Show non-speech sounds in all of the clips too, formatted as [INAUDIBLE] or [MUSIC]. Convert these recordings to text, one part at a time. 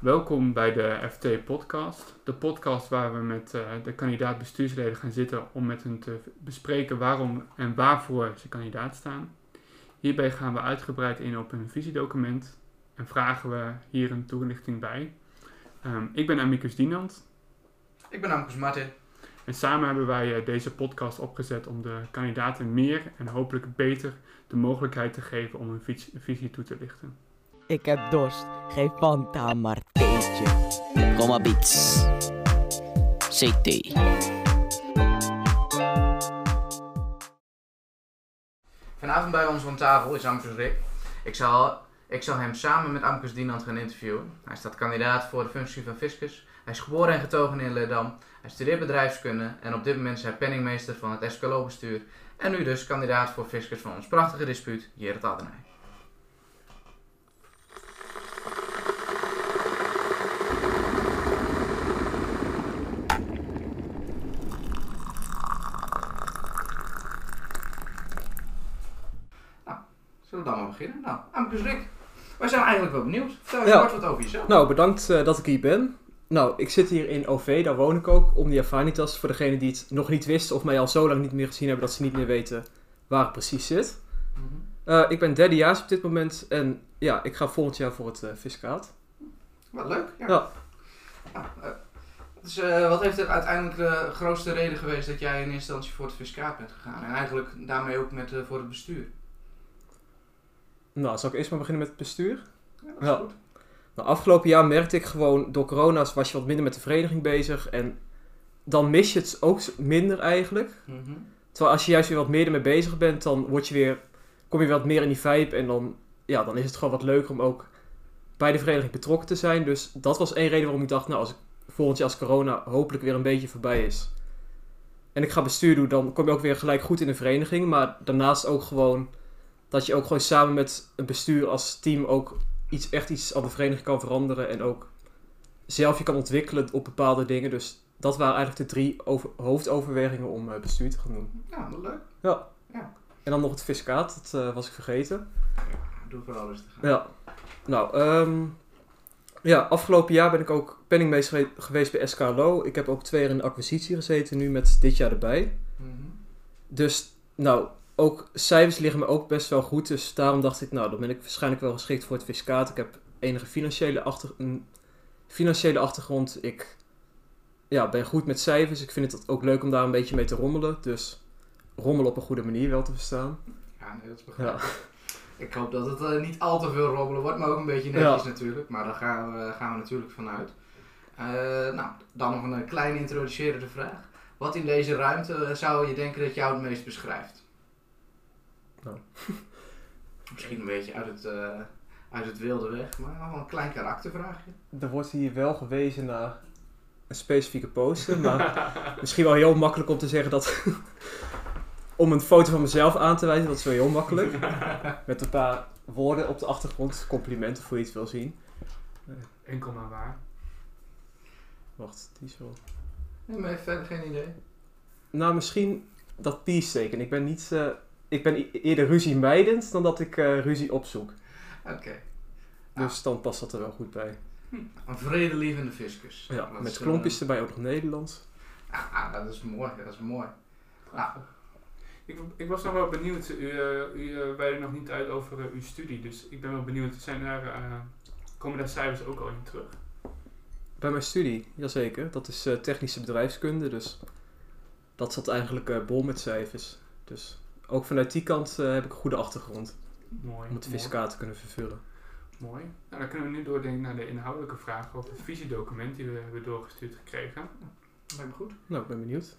Welkom bij de FT Podcast. De podcast waar we met uh, de kandidaat bestuursleden gaan zitten om met hen te bespreken waarom en waarvoor ze kandidaat staan. Hierbij gaan we uitgebreid in op hun visiedocument en vragen we hier een toelichting bij. Um, ik ben Amicus Dienand. Ik ben Amicus Martin. En samen hebben wij uh, deze podcast opgezet om de kandidaten meer en hopelijk beter de mogelijkheid te geven om hun visie toe te lichten. Ik heb dorst. Geef Fanta maar theetje. Coma Beats. CT. Vanavond bij ons aan tafel is Amcus Rick. Ik zal, ik zal hem samen met Amcus Dienand gaan interviewen. Hij staat kandidaat voor de functie van fiscus. Hij is geboren en getogen in Leerdam. Hij studeert bedrijfskunde en op dit moment is hij penningmeester van het SPLO-bestuur. En nu dus kandidaat voor fiscus van ons prachtige dispuut, Gerrit Addenij. Beginnen? Nou, Amicus Rick, wij zijn eigenlijk wel benieuwd. Vertel eens Ja. kort wat over jezelf. Nou, bedankt eh, dat ik hier ben. Nou, ik zit hier in OV, daar woon ik ook, om die Afanitas. Voor degenen die het nog niet wisten of mij al zo lang niet meer gezien hebben dat ze niet meer weten waar ik precies zit. Mhm. Eh, ik ben derdejaars op dit moment en ja, ik ga volgend jaar voor het eh fiscaat. Wat leuk. Ja. Ja. Dus, wat heeft er uiteindelijk de grootste reden geweest dat jij in eerste instantie voor het fiscaat bent gegaan? En eigenlijk daarmee ook met, voor het bestuur? Nou, zal ik eerst maar beginnen met het bestuur? Ja, dat is Ja. goed. Nou, afgelopen jaar merkte ik gewoon, door corona's was je wat minder met de vereniging bezig en dan mis je het ook minder eigenlijk. Mhm. Terwijl als je juist weer wat meer ermee bezig bent, dan word je weer, kom je wat meer in die vibe. En dan, ja, dan is het gewoon wat leuker om ook bij de vereniging betrokken te zijn. Dus dat was één reden waarom ik dacht, nou, als ik volgend jaar als corona hopelijk weer een beetje voorbij is. En ik ga bestuur doen, dan kom je ook weer gelijk goed in de vereniging. Maar daarnaast ook gewoon dat je ook gewoon samen met een bestuur als team ook iets, echt iets aan de vereniging kan veranderen. En ook zelf je kan ontwikkelen op bepaalde dingen. Dus dat waren eigenlijk de drie over, hoofdoverwegingen om eh, bestuur te gaan doen. Ja, wat leuk. Ja. Ja. En dan nog het fiscaat, dat eh, was ik vergeten. Doe ik wel rustig aan. Ja. Nou, ehm, ja, afgelopen jaar ben ik ook penningmeester ge- geweest bij SKLO. Ik heb ook twee jaar in de acquisitie gezeten, nu met dit jaar erbij. Mhm. Dus, nou, ook cijfers liggen me ook best wel goed. Dus daarom dacht ik, nou, dan ben ik waarschijnlijk wel geschikt voor het fiscaat. Ik heb enige financiële, achter, een financiële achtergrond. Ik ja, ben goed met cijfers. Ik vind het ook leuk om daar een beetje mee te rommelen. Dus rommelen op een goede manier wel te verstaan. Ja, nee, dat is begrijpelijk. Ik hoop dat het eh, niet al te veel robbelen wordt, maar ook een beetje netjes natuurlijk. Maar daar gaan we, gaan we natuurlijk vanuit. Eh, nou, dan nog een eh, kleine introducerende vraag. Wat in deze ruimte eh, zou je denken dat jou het meest beschrijft? Nou. [LAUGHS] Misschien een beetje uit het, eh, uit het wilde weg, maar nog wel een klein karaktervraagje. Er wordt hier wel gewezen naar een specifieke poster, [LAUGHS] maar misschien wel heel makkelijk om te zeggen dat... [LAUGHS] om een foto van mezelf aan te wijzen, dat is wel heel makkelijk. Met een paar woorden op de achtergrond, complimenten voor je het wil zien. Enkel maar waar. Wacht, die is wel... Nee, maar verder geen idee. Nou, misschien dat peace teken. Ik ben niet... eh, ik ben e- eerder ruzie mijdend dan dat ik eh, ruzie opzoek. Oké. Dus dan past dat er wel goed bij. Een vredelievende fiscus. Ja, Dat met is, klompjes eh, erbij ook nog Nederlands. ah, ah, dat is mooi, dat is mooi. Nou, Ik, ik was nog wel benieuwd, u, uh, u wijde nog niet uit over uh, uw studie, dus ik ben wel benieuwd, zijn daar, uh, komen daar cijfers ook al in terug? Bij mijn studie, jazeker. Dat is uh, technische bedrijfskunde, dus dat zat eigenlijk uh, bol met cijfers. Dus ook vanuit die kant uh, heb ik een goede achtergrond. Mooi. Om het fiscaat te kunnen vervullen. Mooi. Nou, dan kunnen we nu doordenken naar de inhoudelijke vragen over het visiedocument die we hebben doorgestuurd gekregen. lijkt me goed. Nou, ik ben benieuwd.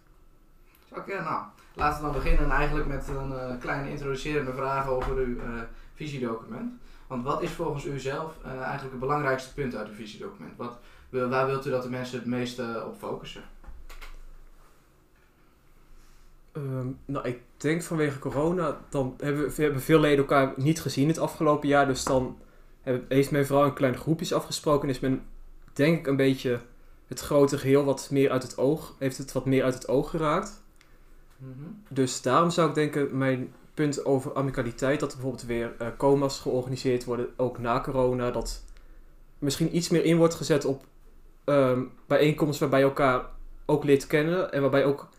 Oké, okay, nou, laten we dan beginnen eigenlijk met een uh, kleine introducerende vraag over uw uh, visiedocument. Want wat is volgens u zelf uh, eigenlijk het belangrijkste punt uit uw visiedocument? Wat, waar wilt u dat de mensen het meeste op focussen? Um, nou, ik denk vanwege corona, dan hebben, we hebben veel leden elkaar niet gezien het afgelopen jaar. Dus dan hebben, heeft men vooral in kleine groepjes afgesproken. En is men, denk ik, een beetje het grote geheel wat meer uit het oog, heeft het wat meer uit het oog geraakt. Mm -hmm. Dus daarom zou ik denken, mijn punt over amicaliteit, dat er bijvoorbeeld weer uh, coma's georganiseerd worden, ook na corona, dat misschien iets meer in wordt gezet op ehm, bijeenkomsten waarbij je elkaar ook leert kennen. En waarbij ook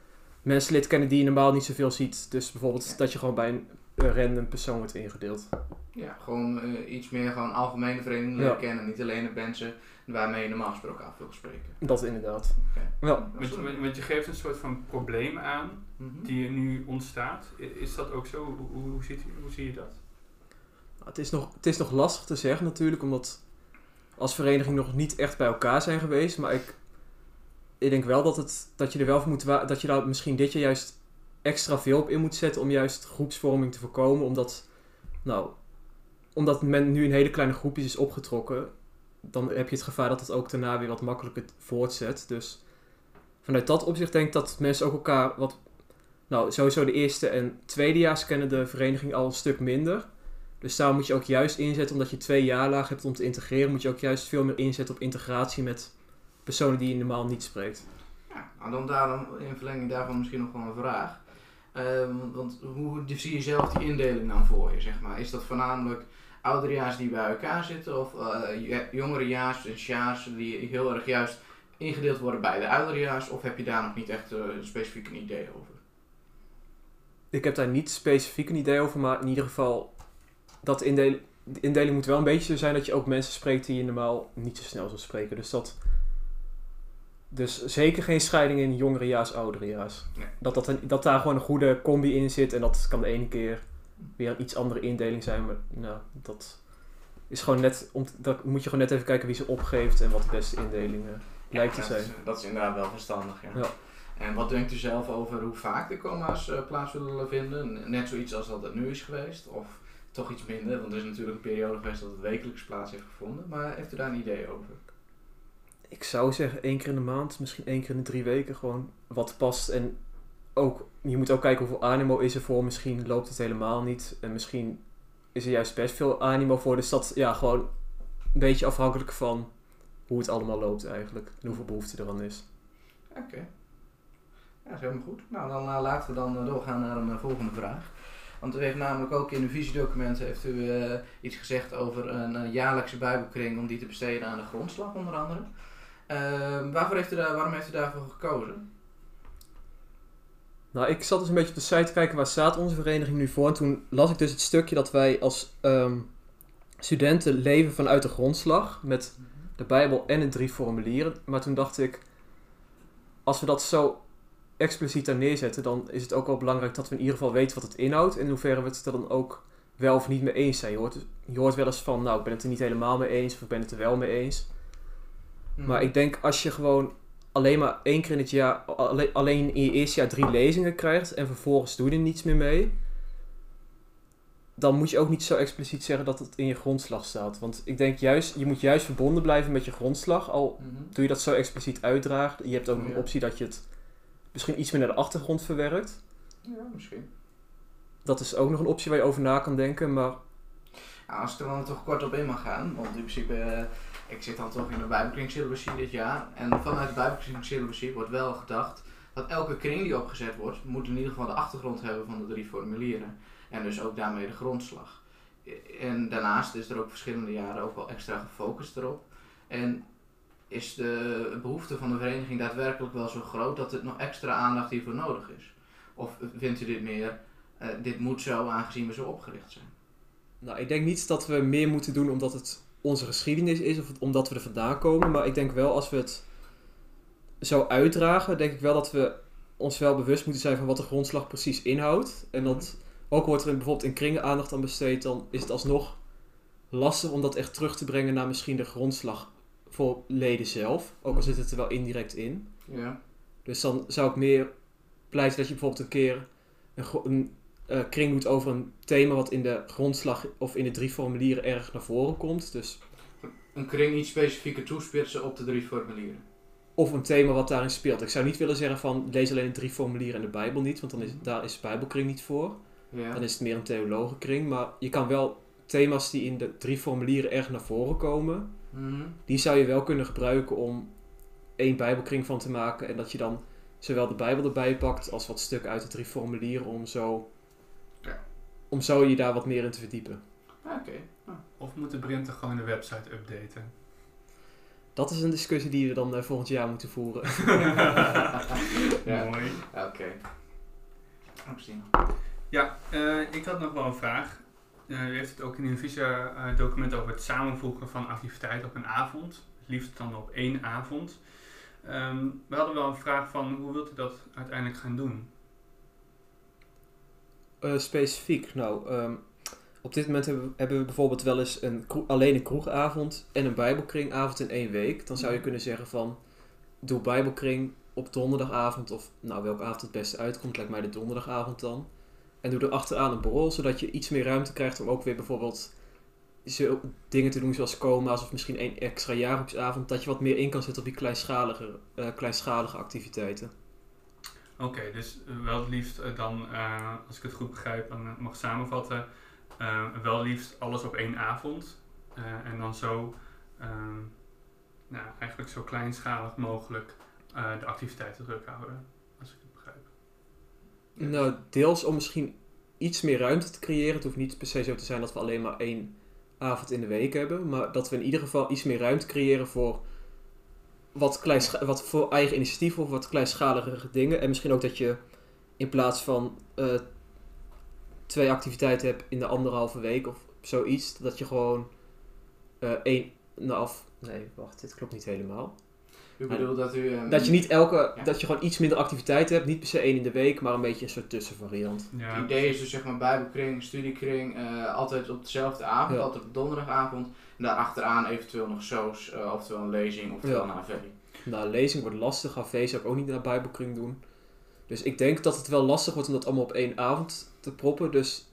mensen leert kennen die je normaal niet zoveel ziet. Dus bijvoorbeeld Ja. dat je gewoon bij een random persoon wordt ingedeeld. Ja, gewoon eh, iets meer gewoon algemene verenigingen leren Ja. kennen. Niet alleen de mensen waarmee je normaal gesproken af wil spreken. Dat inderdaad. Want, wel- je- want je geeft een soort van probleem aan Mhm. die er nu ontstaat. Is dat ook zo? Hoe, hoe, ziet, hoe zie je dat? Het is, nog, het is nog lastig te zeggen natuurlijk, omdat als vereniging nog niet echt bij elkaar zijn geweest. Maar ik, ik denk wel dat, het, dat je er wel voor moet dat je daar misschien dit jaar juist extra veel op in moet zetten om juist groepsvorming te voorkomen. Omdat, nou, omdat men nu in hele kleine groepjes is opgetrokken, dan heb je het gevaar dat het ook daarna weer wat makkelijker voortzet. Dus vanuit dat opzicht denk ik dat mensen ook elkaar wat, nou sowieso de eerste en tweedejaars kennen de vereniging al een stuk minder. Dus daar moet je ook juist inzetten, omdat je twee jaarlagen hebt om te integreren, moet je ook juist veel meer inzetten op integratie met personen die je normaal niet spreekt. Ja, nou dan daarom, in verlenging daarvan misschien nog wel een vraag. Ehm, want hoe zie je zelf die indeling dan voor je, zeg maar? Is dat voornamelijk ouderejaars die bij elkaar zitten of eh, je- jongerejaars en sjaars die heel erg juist ingedeeld worden bij de ouderejaars? Of heb je daar nog niet echt eh, specifiek een idee over? Ik heb daar niet specifiek een idee over, maar in ieder geval, dat indel de indeling moet wel een beetje zo zijn dat je ook mensen spreekt die je normaal niet zo snel zou spreken. Dus dat. Dus zeker geen scheiding in jongerejaars, ouderejaars. Nee. Dat, dat, een- dat daar gewoon een goede combi in zit en dat kan de ene keer weer een iets andere indeling zijn. Maar nou, dat is gewoon net, om, dat moet je gewoon net even kijken wie ze opgeeft en wat de beste indeling eh, lijkt te dat zijn. Is, dat is inderdaad wel verstandig, ja. Ja. En wat denkt u zelf over hoe vaak de coma's eh, plaats zullen vinden? Net zoiets als dat het nu is geweest? Of toch iets minder? Want er is natuurlijk een periode geweest dat het wekelijks plaats heeft gevonden. Maar heeft u daar een idee over? Zou zeggen één keer in de maand, misschien één keer in de drie weken, gewoon wat past. En ook, je moet ook kijken hoeveel animo is er voor. Misschien loopt het helemaal niet. En misschien is er juist best veel animo voor. Dus dat, ja, gewoon een beetje afhankelijk van hoe het allemaal loopt eigenlijk. En hoeveel behoefte er dan is. Oké. Ja, dat is helemaal goed. Nou, dan eh, laten we dan eh, doorgaan naar een eh, volgende vraag. Want u heeft namelijk ook in uw visiedocument heeft u, iets gezegd over een jaarlijkse bijbelkring om die te besteden aan de grondslag onder andere. Ehm, waarvoor heeft u daar, waarom heeft u daarvoor gekozen? Nou, ik zat dus een beetje op de site te kijken waar staat onze vereniging nu voor. En toen las ik dus het stukje dat wij als ehm, studenten leven vanuit de grondslag. Met de Bijbel en de drie formulieren. Maar toen dacht ik, als we dat zo expliciet daar neerzetten, dan is het ook wel belangrijk dat we in ieder geval weten wat het inhoudt. En in hoeverre we het er dan ook wel of niet mee eens zijn. Je hoort, je hoort wel eens van, nou, ik ben het er niet helemaal mee eens, of ik ben het er wel mee eens. Maar ik denk als je gewoon alleen maar één keer in het jaar, alleen, alleen in je eerste jaar drie lezingen krijgt en vervolgens doe je er niets meer mee, dan moet je ook niet zo expliciet zeggen dat het in je grondslag staat. Want ik denk juist, je moet juist verbonden blijven met je grondslag, al Mhm. doe je dat zo expliciet uitdraagt. Je hebt ook Ja. een optie dat je het misschien iets meer naar de achtergrond verwerkt. Ja, misschien. Dat is ook nog een optie waar je over na kan denken, maar Nou, als ik er dan toch kort op in mag gaan, want in principe, eh, ik zit dan toch in de Bijbelkring dit jaar. En vanuit de Bijbelkring wordt wel gedacht dat elke kring die opgezet wordt, moet in ieder geval de achtergrond hebben van de drie formulieren. En dus ook daarmee de grondslag. En daarnaast is er ook verschillende jaren ook wel extra gefocust erop. En is de behoefte van de vereniging daadwerkelijk wel zo groot dat er nog extra aandacht hiervoor nodig is? Of vindt u dit meer, eh, dit moet zo aangezien we zo opgericht zijn? Nou, ik denk niet dat we meer moeten doen omdat het onze geschiedenis is of omdat we er vandaan komen. Maar ik denk wel als we het zo uitdragen, denk ik wel dat we ons wel bewust moeten zijn van wat de grondslag precies inhoudt. En dat ook wordt er in- bijvoorbeeld in kringen aandacht aan besteed, dan is het alsnog lastig om dat echt terug te brengen naar misschien de grondslag voor leden zelf. Ook al zit het er wel indirect in. Ja. Dus dan zou ik meer pleiten dat je bijvoorbeeld een keer een, een eh, kring doet over een thema wat in de grondslag of in de drie formulieren erg naar voren komt. Dus, een kring iets specifieker toespitsen op de drie formulieren. of een thema wat daarin speelt. Ik zou niet willen zeggen van lees alleen de drie formulieren en de Bijbel niet, want dan is, daar is de Bijbelkring niet voor. Ja. Dan is het meer een theologenkring. Maar je kan wel thema's die in de drie formulieren erg naar voren komen, Mhm. die zou je wel kunnen gebruiken om één Bijbelkring van te maken. En dat je dan zowel de Bijbel erbij pakt als wat stukken uit de drie formulieren om zo. Om zo je daar wat meer in te verdiepen. Ah, Oké. Of moet de Brinter gewoon de website updaten? dat is een discussie die we dan eh, volgend jaar moeten voeren. [LAUGHS] Ja. Mooi. Oké. Augustine. Ja, eh, ik had nog wel een vraag. Eh, u heeft het ook in uw visa-document over het samenvoegen van activiteiten op een avond. Het liefst dan op één avond. Ehm, we hadden wel een vraag van hoe wilt u dat uiteindelijk gaan doen? Eh, specifiek, nou, ehm, op dit moment hebben we, hebben we bijvoorbeeld wel eens een alleen een kroegavond en een bijbelkringavond in één week. Dan zou je kunnen zeggen van, doe bijbelkring op donderdagavond of nou welke avond het beste uitkomt, lijkt mij de donderdagavond dan. En doe er achteraan een borrel, zodat je iets meer ruimte krijgt om ook weer bijvoorbeeld zo dingen te doen zoals coma's of misschien één extra jaarhoeksavond, dat je wat meer in kan zetten op die kleinschalige, eh, kleinschalige activiteiten. Oké, dus eh, wel het liefst eh, dan, eh, als ik het goed begrijp, eh, mag samenvatten, eh, wel liefst alles op één avond. En dan zo, ehm, nou, eigenlijk zo kleinschalig mogelijk de activiteiten druk houden, als ik het begrijp. Nou, deels om misschien iets meer ruimte te creëren. Het hoeft niet per se zo te zijn dat we alleen maar één avond in de week hebben. Maar dat we in ieder geval iets meer ruimte creëren voor wat, kleinscha- wat voor eigen initiatief of wat kleinschaligere dingen. En misschien ook dat je in plaats van eh, twee activiteiten hebt in de anderhalve week of zoiets. Dat je gewoon eh, één, nou of, nee wacht, dit klopt niet helemaal. U bedoelt dat u... ehm, Dat je niet elke, Ja. dat je gewoon iets minder activiteiten hebt. Niet per se één in de week, maar een beetje een soort tussenvariant. Ja, Het idee is dus zeg maar bijbelkring, studiekring, eh, altijd op dezelfde avond, Ja. altijd op donderdagavond. En daarachteraan eventueel nog shows, eh, oftewel een lezing, oftewel Ja. een AV. Nou, lezing wordt lastig. AV zou ik ook niet naar Bijbelkring doen. Dus ik denk dat het wel lastig wordt om dat allemaal op één avond te proppen. Dus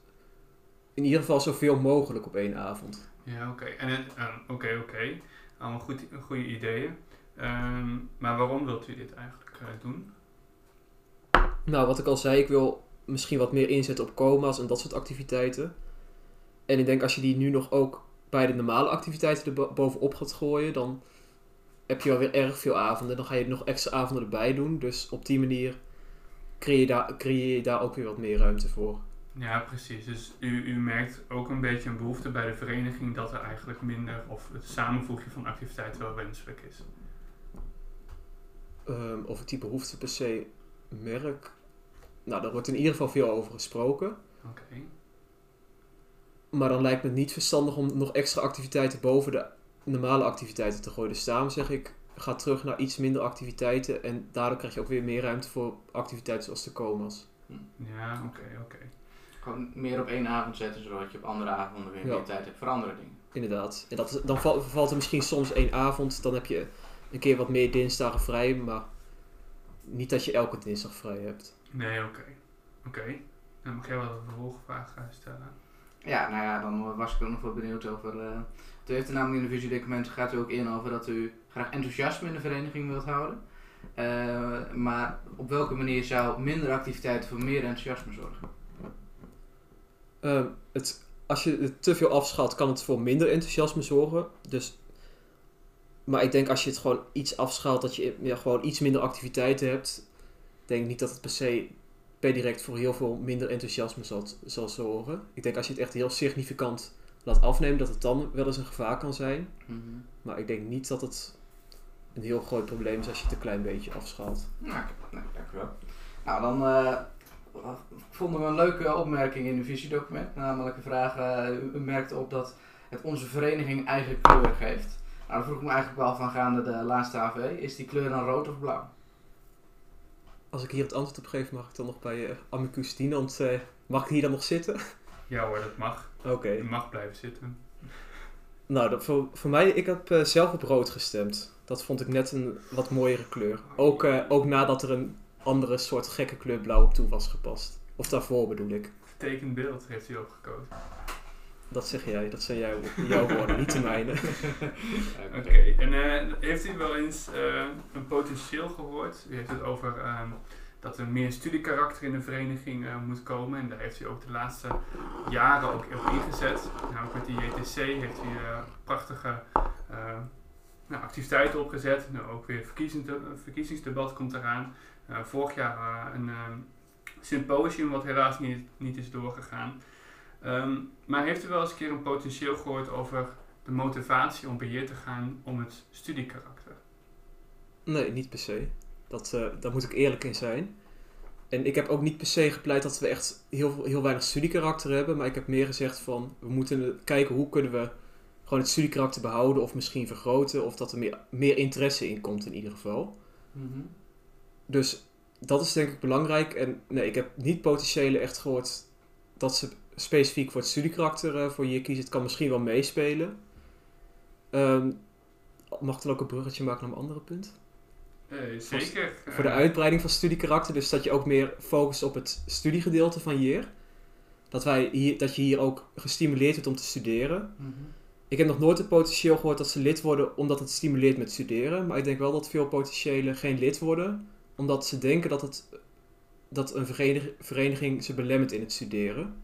in ieder geval zoveel mogelijk op één avond. Ja, oké. En ehm, Oké, oké. Allemaal goed, goede ideeën. Ehm, maar waarom wilt u dit eigenlijk eh, doen? Nou, wat ik al zei, ik wil misschien wat meer inzetten op coma's en dat soort activiteiten. En ik denk als je die nu nog ook bij de normale activiteiten er bo- bovenop gaat gooien, dan heb je wel weer erg veel avonden. Dan ga je nog extra avonden erbij doen. Dus op die manier creëer je daar, creëer je daar ook weer wat meer ruimte voor. Ja, precies. Dus u, u merkt ook een beetje een behoefte bij de vereniging dat er eigenlijk minder, of het samenvoegen van activiteiten wel wenselijk is. Ehm, of ik die behoefte per se merk. Nou, daar wordt in ieder geval veel over gesproken. Oké. Maar dan lijkt me het niet verstandig om nog extra activiteiten boven de normale activiteiten te gooien. Dus daarom zeg ik, ga terug naar iets minder activiteiten. En daardoor krijg je ook weer meer ruimte voor activiteiten zoals de comas. Ja, oké, oké. Gewoon meer op één avond zetten, zodat je op andere avonden weer Ja. meer tijd hebt voor andere dingen. Inderdaad. En dat, dan val- valt er misschien soms één avond. Dan heb je een keer wat meer dinsdagen vrij. Maar niet dat je elke dinsdag vrij hebt. Nee, oké. Oké. Dan mag jij wel een vervolgvraag stellen. Ja, nou ja, dan was ik ook nog wel benieuwd over... eh u heeft er namelijk in de visiedocumenten gaat u ook in over dat u graag enthousiasme in de vereniging wilt houden. Eh, maar op welke manier zou minder activiteiten voor meer enthousiasme zorgen? Ehm, het, als je het te veel afschaalt, kan het voor minder enthousiasme zorgen. Dus, maar ik denk als je het gewoon iets afschaalt, dat je ja, gewoon iets minder activiteiten hebt. denk niet dat het per se per direct voor heel veel minder enthousiasme zal, zal zorgen. Ik denk als je het echt heel significant laat afnemen, dat het dan wel eens een gevaar kan zijn. Maar ik denk niet dat het een heel groot probleem is als je het een klein beetje afschaalt. Nou, nou, u wel. Nou, dan eh, vonden we een leuke opmerking in uw visiedocument. Namelijk de vraag, eh, u, u merkte op dat het onze vereniging eigen kleur geeft. Nou, dan vroeg ik me eigenlijk wel van gaande de laatste AV. Is die kleur dan rood of blauw? Als ik hier het antwoord op geef, mag ik dan nog bij uh, Amicus Dinant, eh mag ik hier dan nog zitten? [LAUGHS] Ja hoor, dat mag. Oké. Je mag blijven zitten. [LAUGHS] Nou, dat, voor, voor mij, ik heb eh, zelf op rood gestemd. Dat vond ik net een wat mooiere kleur. Ook, eh, ook nadat er een andere soort gekke kleur blauw op toe was gepast. Of daarvoor bedoel ik. Vertekend beeld heeft hij opgekozen. Dat zeg jij, dat zijn jouw, jouw woorden, niet de mijne. [LAUGHS] Oké, en eh, heeft u wel eens eh, een potentieel gehoord? U heeft het over ehm, dat er meer studiekarakter in de vereniging eh, moet komen. En daar heeft u ook de laatste jaren ook op ingezet. Nou, ook met de JTC heeft u eh, prachtige nou, activiteiten opgezet. Nou, ook weer verkiezings, verkiezingsdebat komt eraan. Eh, vorig jaar een ehm, symposium wat helaas niet, niet is doorgegaan. Ehm, maar heeft u wel eens een keer een potentieel gehoord over de motivatie om beheer te gaan om het studiekarakter? Nee, niet per se. Dat, eh, daar moet ik eerlijk in zijn. En ik heb ook niet per se gepleit dat we echt heel, heel weinig studiekarakter hebben. Maar ik heb meer gezegd van, we moeten kijken hoe kunnen we gewoon het studiekarakter behouden of misschien vergroten. Of dat er meer, meer interesse in komt in ieder geval. Dus dat is denk ik belangrijk. En nee, ik heb niet potentiële echt gehoord dat ze specifiek voor het studiekarakter eh, voor je kiezen. Het kan misschien wel meespelen. Ehm, mag ik dan ook een bruggetje maken naar een andere punt? Eh, zeker. Voor de Eh, uitbreiding van studiekarakter, dus dat je ook meer focust op het studiegedeelte van hier. Dat, wij hier, dat je hier ook gestimuleerd wordt om te studeren. Ik heb nog nooit het potentieel gehoord dat ze lid worden omdat het stimuleert met studeren. Maar ik denk wel dat veel potentiëlen geen lid worden. Omdat ze denken dat, het, dat een vereniging, vereniging ze belemmert in het studeren.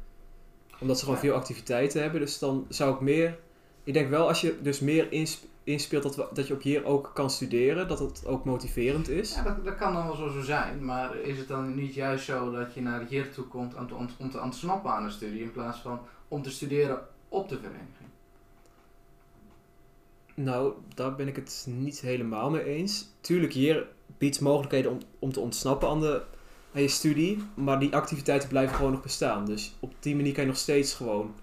Omdat ze gewoon veel activiteiten hebben. Dus dan zou ik meer... Ik denk wel als je dus meer insp- inspeelt dat, we, dat je op hier ook kan studeren. Dat het ook motiverend is. Ja, dat, dat kan dan wel zo, zo zijn, maar is het dan niet juist zo dat je naar hier toe komt om te, ont- om te ontsnappen aan een studie in plaats van om te studeren op de vereniging? Nou, daar ben ik het niet helemaal mee eens. Tuurlijk, hier biedt mogelijkheden om, om te ontsnappen aan, de, aan je studie. Maar die activiteiten blijven gewoon nog bestaan. Dus op die manier kan je nog steeds gewoon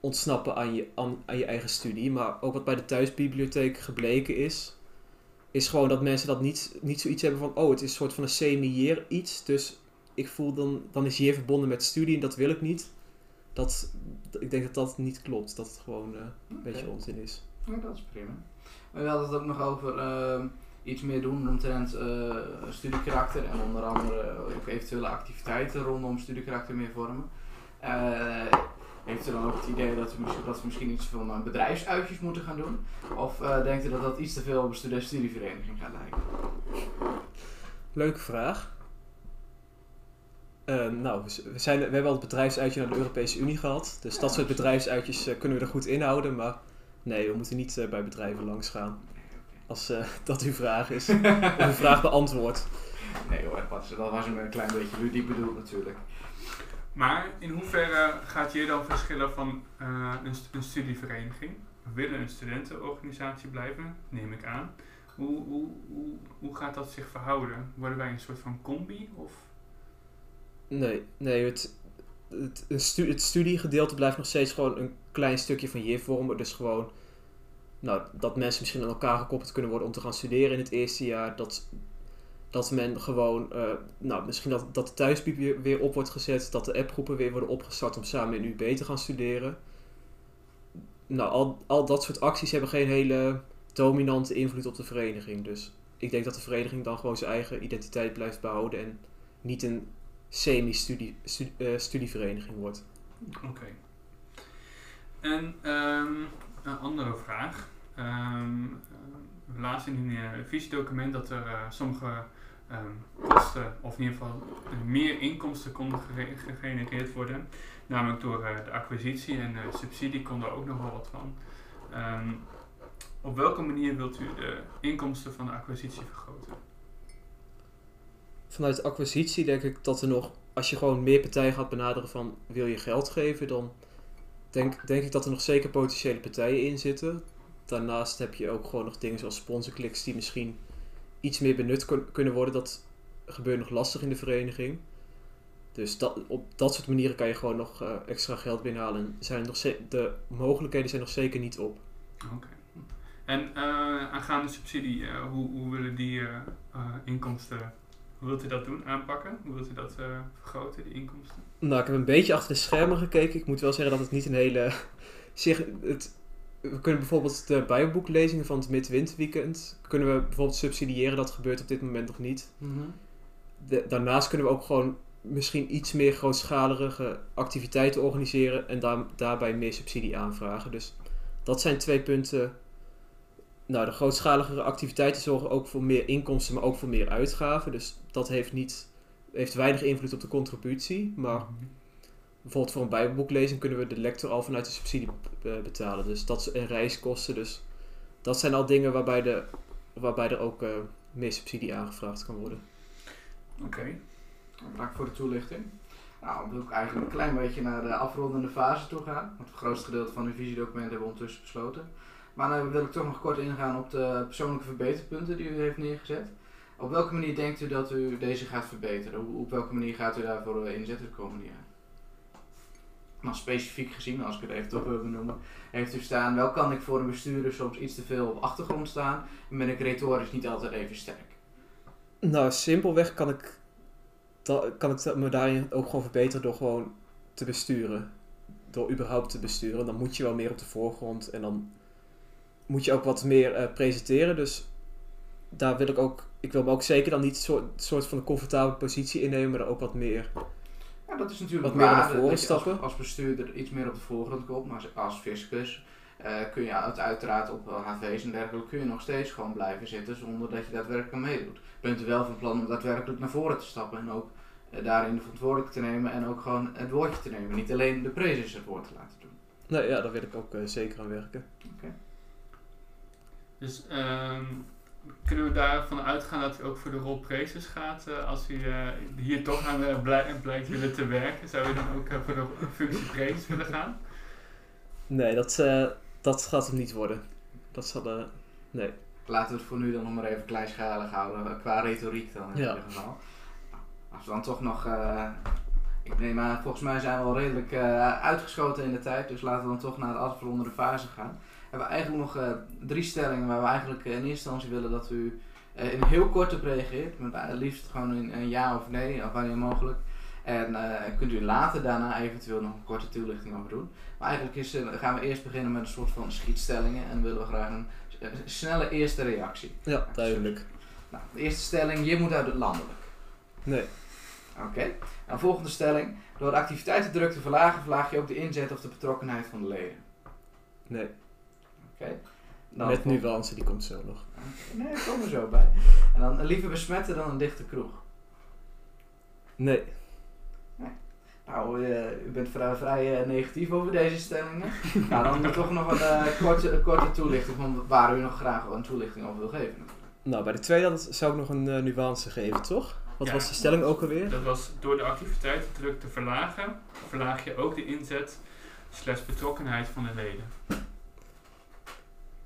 ontsnappen aan je, aan, aan je eigen studie. Maar ook wat bij de thuisbibliotheek gebleken is... is gewoon dat mensen dat niet, niet zoiets hebben van... oh, het is een soort van een semi-year iets. Dus ik voel dan... dan is hier verbonden met studie en dat wil ik niet. Dat, ik denk dat dat niet klopt. Dat het gewoon eh, een beetje onzin is. Ja, dat is prima. We hadden het ook nog over ehm, iets meer doen omtrent eh studiekarakter en onder andere ook eventuele activiteiten rondom studiekarakter meer vormen. Eh, heeft u dan ook het idee dat we misschien, dat we misschien iets van eh, bedrijfsuitjes moeten gaan doen? Of eh, denkt u dat dat iets te veel op een studi- studievereniging gaat lijken? Leuke vraag. Nou, we, zijn, we hebben al het bedrijfsuitje naar de Europese Unie gehad. Dus dat soort bedrijfsuitjes kunnen we er goed inhouden. Maar nee, we moeten niet bij bedrijven langs gaan. Als eh, [LAUGHS] dat uw vraag is. of uw vraag beantwoord. Nee hoor, dat was, dat was een klein beetje ludiek bedoeld natuurlijk. Maar in hoeverre gaat hier dan verschillen van eh, een, st- een studievereniging? We willen een studentenorganisatie blijven, neem ik aan. Hoe, hoe, hoe, hoe gaat dat zich verhouden? Worden wij een soort van combi? Of? Nee, nee het, het, het studiegedeelte blijft nog steeds gewoon een klein stukje van je vormen. Dus gewoon nou, dat mensen misschien aan elkaar gekoppeld kunnen worden om te gaan studeren in het eerste jaar. Dat, dat men gewoon, eh, nou, misschien dat, dat de thuisbiep weer, op wordt gezet. Dat de appgroepen weer worden opgestart om samen in UB te gaan studeren. Nou, al, al dat soort acties hebben geen hele dominante invloed op de vereniging. Dus ik denk dat de vereniging dan gewoon zijn eigen identiteit blijft behouden en niet een semi-studie stu- eh, studievereniging wordt. Oké. En ehm, een andere vraag. We lazen in een eh, visiedocument dat er eh, sommige ehm, kosten, of in ieder geval meer inkomsten konden gegenereerd worden. Namelijk door de acquisitie en de subsidie kon er ook nog wel wat van. Ehm, op welke manier wilt u de inkomsten van de acquisitie vergroten? Vanuit de acquisitie denk ik dat er nog, als je gewoon meer partijen gaat benaderen van wil je geld geven, dan denk, denk ik dat er nog zeker potentiële partijen in zitten. Daarnaast heb je ook gewoon nog dingen zoals sponsorkliks die misschien iets meer benut kun- kunnen worden. Dat gebeurt nog lastig in de vereniging. Dus dat, op dat soort manieren kan je gewoon nog eh, extra geld binnenhalen. En Zijn nog de mogelijkheden zijn nog zeker niet op. Oké. En eh, aangaande subsidie, eh, hoe, hoe willen die inkomsten, hoe wilt u dat doen, aanpakken? Hoe wilt u dat eh, vergroten, die inkomsten? Nou, ik heb een beetje achter de schermen gekeken. Ik moet wel zeggen dat het niet een hele... [LAUGHS] Zich, het, we kunnen bijvoorbeeld de bijbelboeklezingen van het midwinterweekend... kunnen we bijvoorbeeld subsidiëren. Dat gebeurt op dit moment nog niet. De- daarnaast kunnen we ook gewoon misschien iets meer grootschalige activiteiten organiseren... en daar, daarbij meer subsidie aanvragen. Dus dat zijn twee punten... Nou, de grootschaligere activiteiten zorgen ook voor meer inkomsten, maar ook voor meer uitgaven. Dus dat heeft, niet, heeft weinig invloed op de contributie. Maar bijvoorbeeld voor een bijbelboeklezing kunnen we de lector al vanuit de subsidie eh, betalen. Dus dat is- en reiskosten. Dus dat zijn al dingen waarbij, de, waarbij er ook eh, meer subsidie aangevraagd kan worden. Oké. Bedankt voor de toelichting. Nou, dan wil ik eigenlijk een klein beetje naar de afrondende fase toe gaan. Want het grootste gedeelte van uw visiedocument hebben we ondertussen besloten. Maar dan wil ik toch nog kort ingaan op de persoonlijke verbeterpunten die u heeft neergezet. Op welke manier denkt u dat u deze gaat verbeteren? Op welke manier gaat u daarvoor eh, inzetten de komende jaren? Nou, specifiek gezien, als ik het even toch wil benoemen, heeft u staan, wel kan ik voor een bestuurder soms iets te veel op achtergrond staan en ben ik retorisch niet altijd even sterk. Nou, simpelweg kan ik, kan ik me daarin ook gewoon verbeteren door gewoon te besturen. Door überhaupt te besturen. Dan moet je wel meer op de voorgrond en dan moet je ook wat meer eh, presenteren. Dus daar wil ik ook, ik wil me ook zeker dan niet een soort, soort van een comfortabele positie innemen, maar ook wat meer. Ja, dat is natuurlijk Wat meer naar waar, voren als, stappen. als bestuurder iets meer op de voorgrond komt, maar als, als fiscus eh, kun je uit, uiteraard op eh, HV's en dergelijke kun je nog steeds gewoon blijven zitten zonder dat je daadwerkelijk meedoet. Bent u wel van plan om daadwerkelijk naar voren te stappen en ook eh, daarin de verantwoordelijkheid te nemen en ook gewoon het woordje te nemen. Niet alleen de prezes het woord te laten doen. Nou ja, daar wil ik ook eh, zeker aan werken. Dus ehm, kunnen we daarvan uitgaan dat u ook voor de rol Prezes gaat eh, als u eh, hier toch aan eh, blij- blijkt willen te werken? Zou u dan ook voor de functie Prezes willen gaan? Nee, dat, eh, dat gaat het niet worden. Dat zal, eh, nee. Laten we het voor nu dan nog maar even kleinschalig houden, qua retoriek dan in Ja. ieder geval. Als we dan toch nog, eh, ik neem aan, volgens mij zijn we al redelijk eh, uitgeschoten in de tijd, dus laten we dan toch naar de afrondende fase gaan. We hebben eigenlijk nog eh, drie stellingen waar we eigenlijk eh, in eerste instantie willen dat u eh, in heel kort op reageert, met liefst gewoon een, een ja of nee, of wanneer mogelijk. En kunt u later daarna eventueel nog een korte toelichting over doen. Maar eigenlijk is, gaan we eerst beginnen met een soort van schietstellingen en willen we graag een snelle eerste reactie. Ja, duidelijk. Nou, de eerste stelling, je moet uit het landelijk. Nee. Oké. Nou, volgende stelling. Door de activiteitendruk te verlagen, verlaag je ook de inzet of de betrokkenheid van de leden. Nee. Oké. Dan Met nuance, die komt zo nog. Nee, ik kom er zo bij. En dan eh, liever besmetten dan een dichte kroeg. Nee. Nou, eh, u bent vrij, vrij eh, negatief over deze stellingen. [LAUGHS] nou, dan toch nog een eh, korte, een korte toelichting van waar u nog graag een toelichting over wil geven. Nou, bij de tweede dat zou ik nog een nuance geven, toch? Wat Ja. was de stelling ook alweer? Dat was door de activiteitendruk te verlagen, verlaag je ook de inzet slash betrokkenheid van de leden.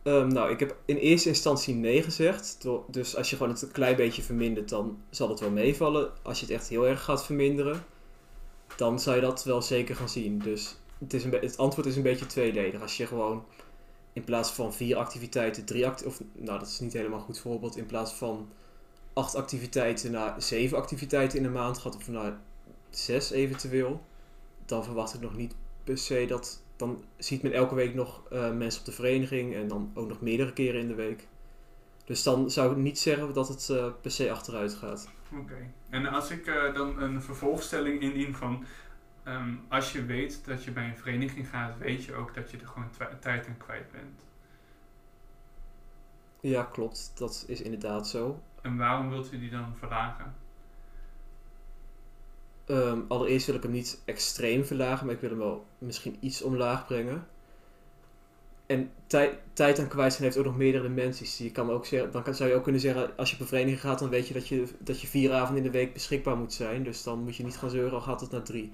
Ehm, nou, ik heb in eerste instantie nee gezegd. Dus als je gewoon het een klein beetje vermindert, dan zal het wel meevallen. Als je het echt heel erg gaat verminderen, dan zou je dat wel zeker gaan zien. Dus het, is een het antwoord is een beetje tweeledig. Als je gewoon in plaats van vier activiteiten, drie activiteiten, of nou dat is niet helemaal goed voorbeeld, in plaats van acht activiteiten naar zeven activiteiten in een maand gaat, of naar zes eventueel, dan verwacht ik nog niet per se dat. Dan ziet men elke week nog eh, mensen op de vereniging en dan ook nog meerdere keren in de week. Dus dan zou ik niet zeggen dat het eh, per se achteruit gaat. Oké. En als ik eh, dan een vervolgstelling indien van... ehm, als je weet dat je bij een vereniging gaat, weet je ook dat je er gewoon tijd aan kwijt bent. Ja, klopt. Dat is inderdaad zo. En waarom wilt u die dan verlagen? Ehm, allereerst wil ik hem niet extreem verlagen, maar ik wil hem wel misschien iets omlaag brengen. En tij- tijd aan kwijt zijn heeft ook nog meerdere dimensies. Je kan ook dan kan, zou je ook kunnen zeggen, als je op een vereniging gaat, dan weet je dat, je dat je vier avonden in de week beschikbaar moet zijn. Dus dan moet je niet gaan zeuren, al gaat het naar drie.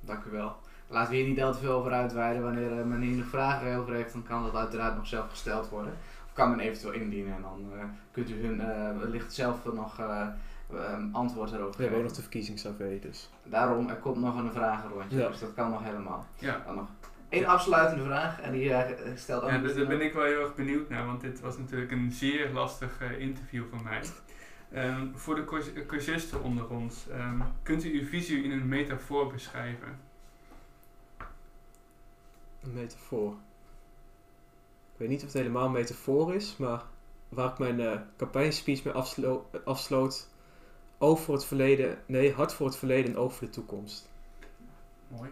Dank u wel. Laten we hier niet al te veel over uitweiden. Wanneer eh, men hier nog vragen over heeft, dan kan dat uiteraard nog zelf gesteld worden. Of kan men eventueel indienen en dan eh, kunt u hun eh, wellicht zelf nog ehm, antwoord erover We hebben ook geven. nog de verkiezings-AV, dus. Daarom, er komt nog een vragenrondje, Ja. dus dat kan nog helemaal. Ja, Dan nog één afsluitende vraag en die eh, stelt ja Annelies dus daar ben ik wel heel erg benieuwd naar, want dit was natuurlijk een zeer lastig eh, interview voor mij. Ehm, voor de curs- cursisten onder ons, ehm, kunt u uw visie in een metafoor beschrijven? Een metafoor. Ik weet niet of het helemaal een metafoor is, maar waar ik mijn eh campagne-speech mee afslo- afsloot. Oog voor het verleden, nee, hart voor het verleden en oog voor de toekomst. Mooi,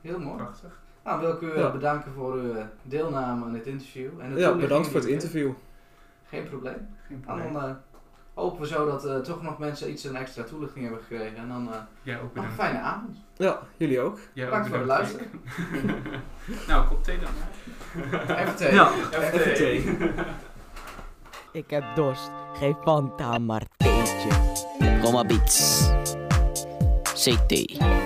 Heel mooi. prachtig. Nou, wil ik u eh, Ja. bedanken voor uw eh, deelname aan dit interview. En Ja, bedankt voor het u interview. Geen probleem. Geen En probleem. dan eh, hopen we zo dat eh, toch nog mensen iets een extra toelichting hebben gekregen. En dan eh, Jij ook nog een fijne avond. Ja, jullie ook. Ook Bedankt voor het bedankt. [LAUGHS] nou, kop thee dan. [LAUGHS] Even thee. Ja, Even thee. [LAUGHS] Ik heb dorst, geef Fanta maar theetje. Roma Beats. CT.